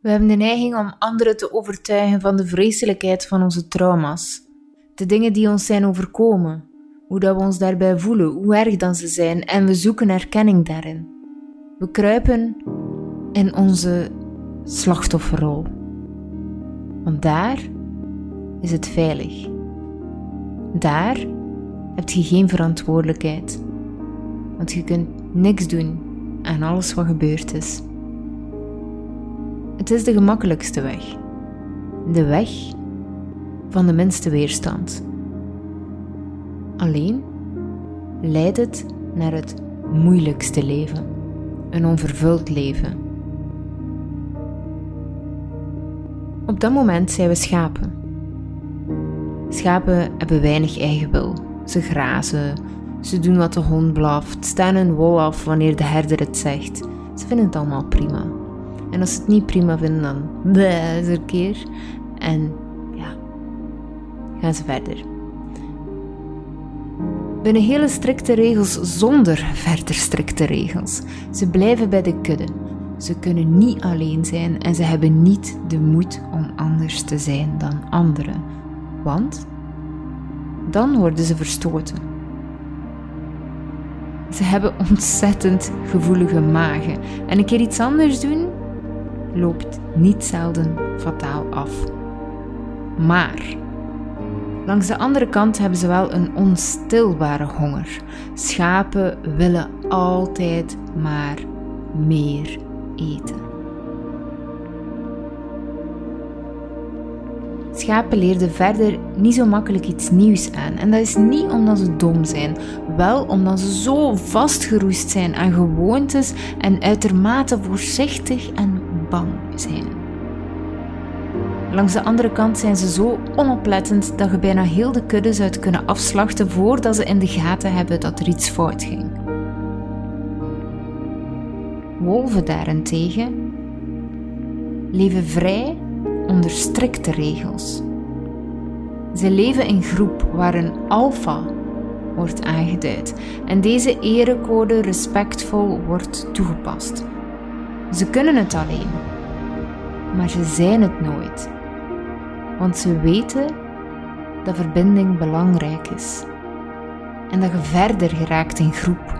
We hebben de neiging om anderen te overtuigen van de vreselijkheid van onze trauma's, de dingen die ons zijn overkomen, hoe dat we ons daarbij voelen, hoe erg dan ze zijn, en we zoeken erkenning daarin. We kruipen in onze slachtofferrol. Want daar is het veilig. Daar heb je geen verantwoordelijkheid. Want je kunt niks doen aan alles wat gebeurd is. Het is de gemakkelijkste weg. De weg van de minste weerstand. Alleen leidt het naar het moeilijkste leven, een onvervuld leven. Op dat moment zijn we schapen. Schapen hebben weinig eigen wil. Ze grazen, ze doen wat de hond blaft, staan hun wol af wanneer de herder het zegt. Ze vinden het allemaal prima. En als ze het niet prima vinden, dan bleh, is er keer. En ja, gaan ze verder. Binnen hele strikte regels zonder verder strikte regels. Ze blijven bij de kudde. Ze kunnen niet alleen zijn en ze hebben niet de moed om anders te zijn dan anderen. Want dan worden ze verstoten. Ze hebben ontzettend gevoelige magen en een keer iets anders doen loopt niet zelden fataal af. Maar langs de andere kant hebben ze wel een onstilbare honger. Schapen willen altijd maar meer eten. Schapen leerden verder niet zo makkelijk iets nieuws aan. En dat is niet omdat ze dom zijn, wel omdat ze zo vastgeroest zijn aan gewoontes en uitermate voorzichtig en bang zijn. Langs de andere kant zijn ze zo onoplettend dat je bijna heel de kudde zou kunnen afslachten voordat ze in de gaten hebben dat er iets fout ging. Wolven daarentegen leven vrij onder strikte regels. Ze leven in groep waar een alfa wordt aangeduid en deze erecode respectvol wordt toegepast. Ze kunnen het alleen, maar ze zijn het nooit, want ze weten dat verbinding belangrijk is en dat je verder geraakt in groep.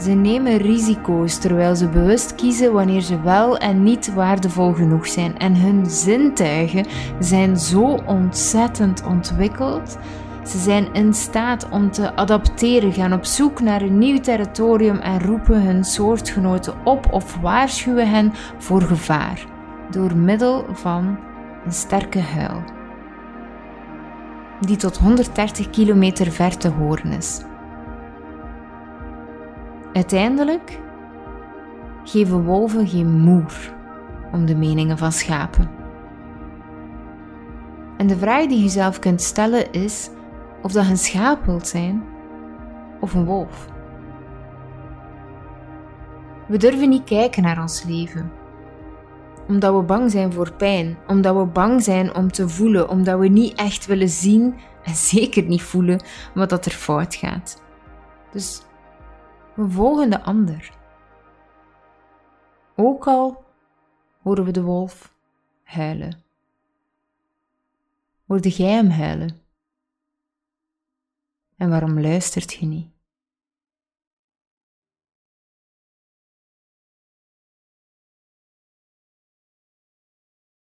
Ze nemen risico's terwijl ze bewust kiezen wanneer ze wel en niet waardevol genoeg zijn. En hun zintuigen zijn zo ontzettend ontwikkeld. Ze zijn in staat om te adapteren, gaan op zoek naar een nieuw territorium en roepen hun soortgenoten op of waarschuwen hen voor gevaar door middel van een sterke huil, die tot 130 kilometer ver te horen is. Uiteindelijk geven wolven geen moer om de meningen van schapen. En de vraag die je zelf kunt stellen is of dat een schaap wilt zijn of een wolf. We durven niet kijken naar ons leven, omdat we bang zijn voor pijn, omdat we bang zijn om te voelen, omdat we niet echt willen zien en zeker niet voelen wat dat er fout gaat. Dus we volgen de ander. Ook al horen we de wolf huilen. Hoorde jij hem huilen? En waarom luistert je niet?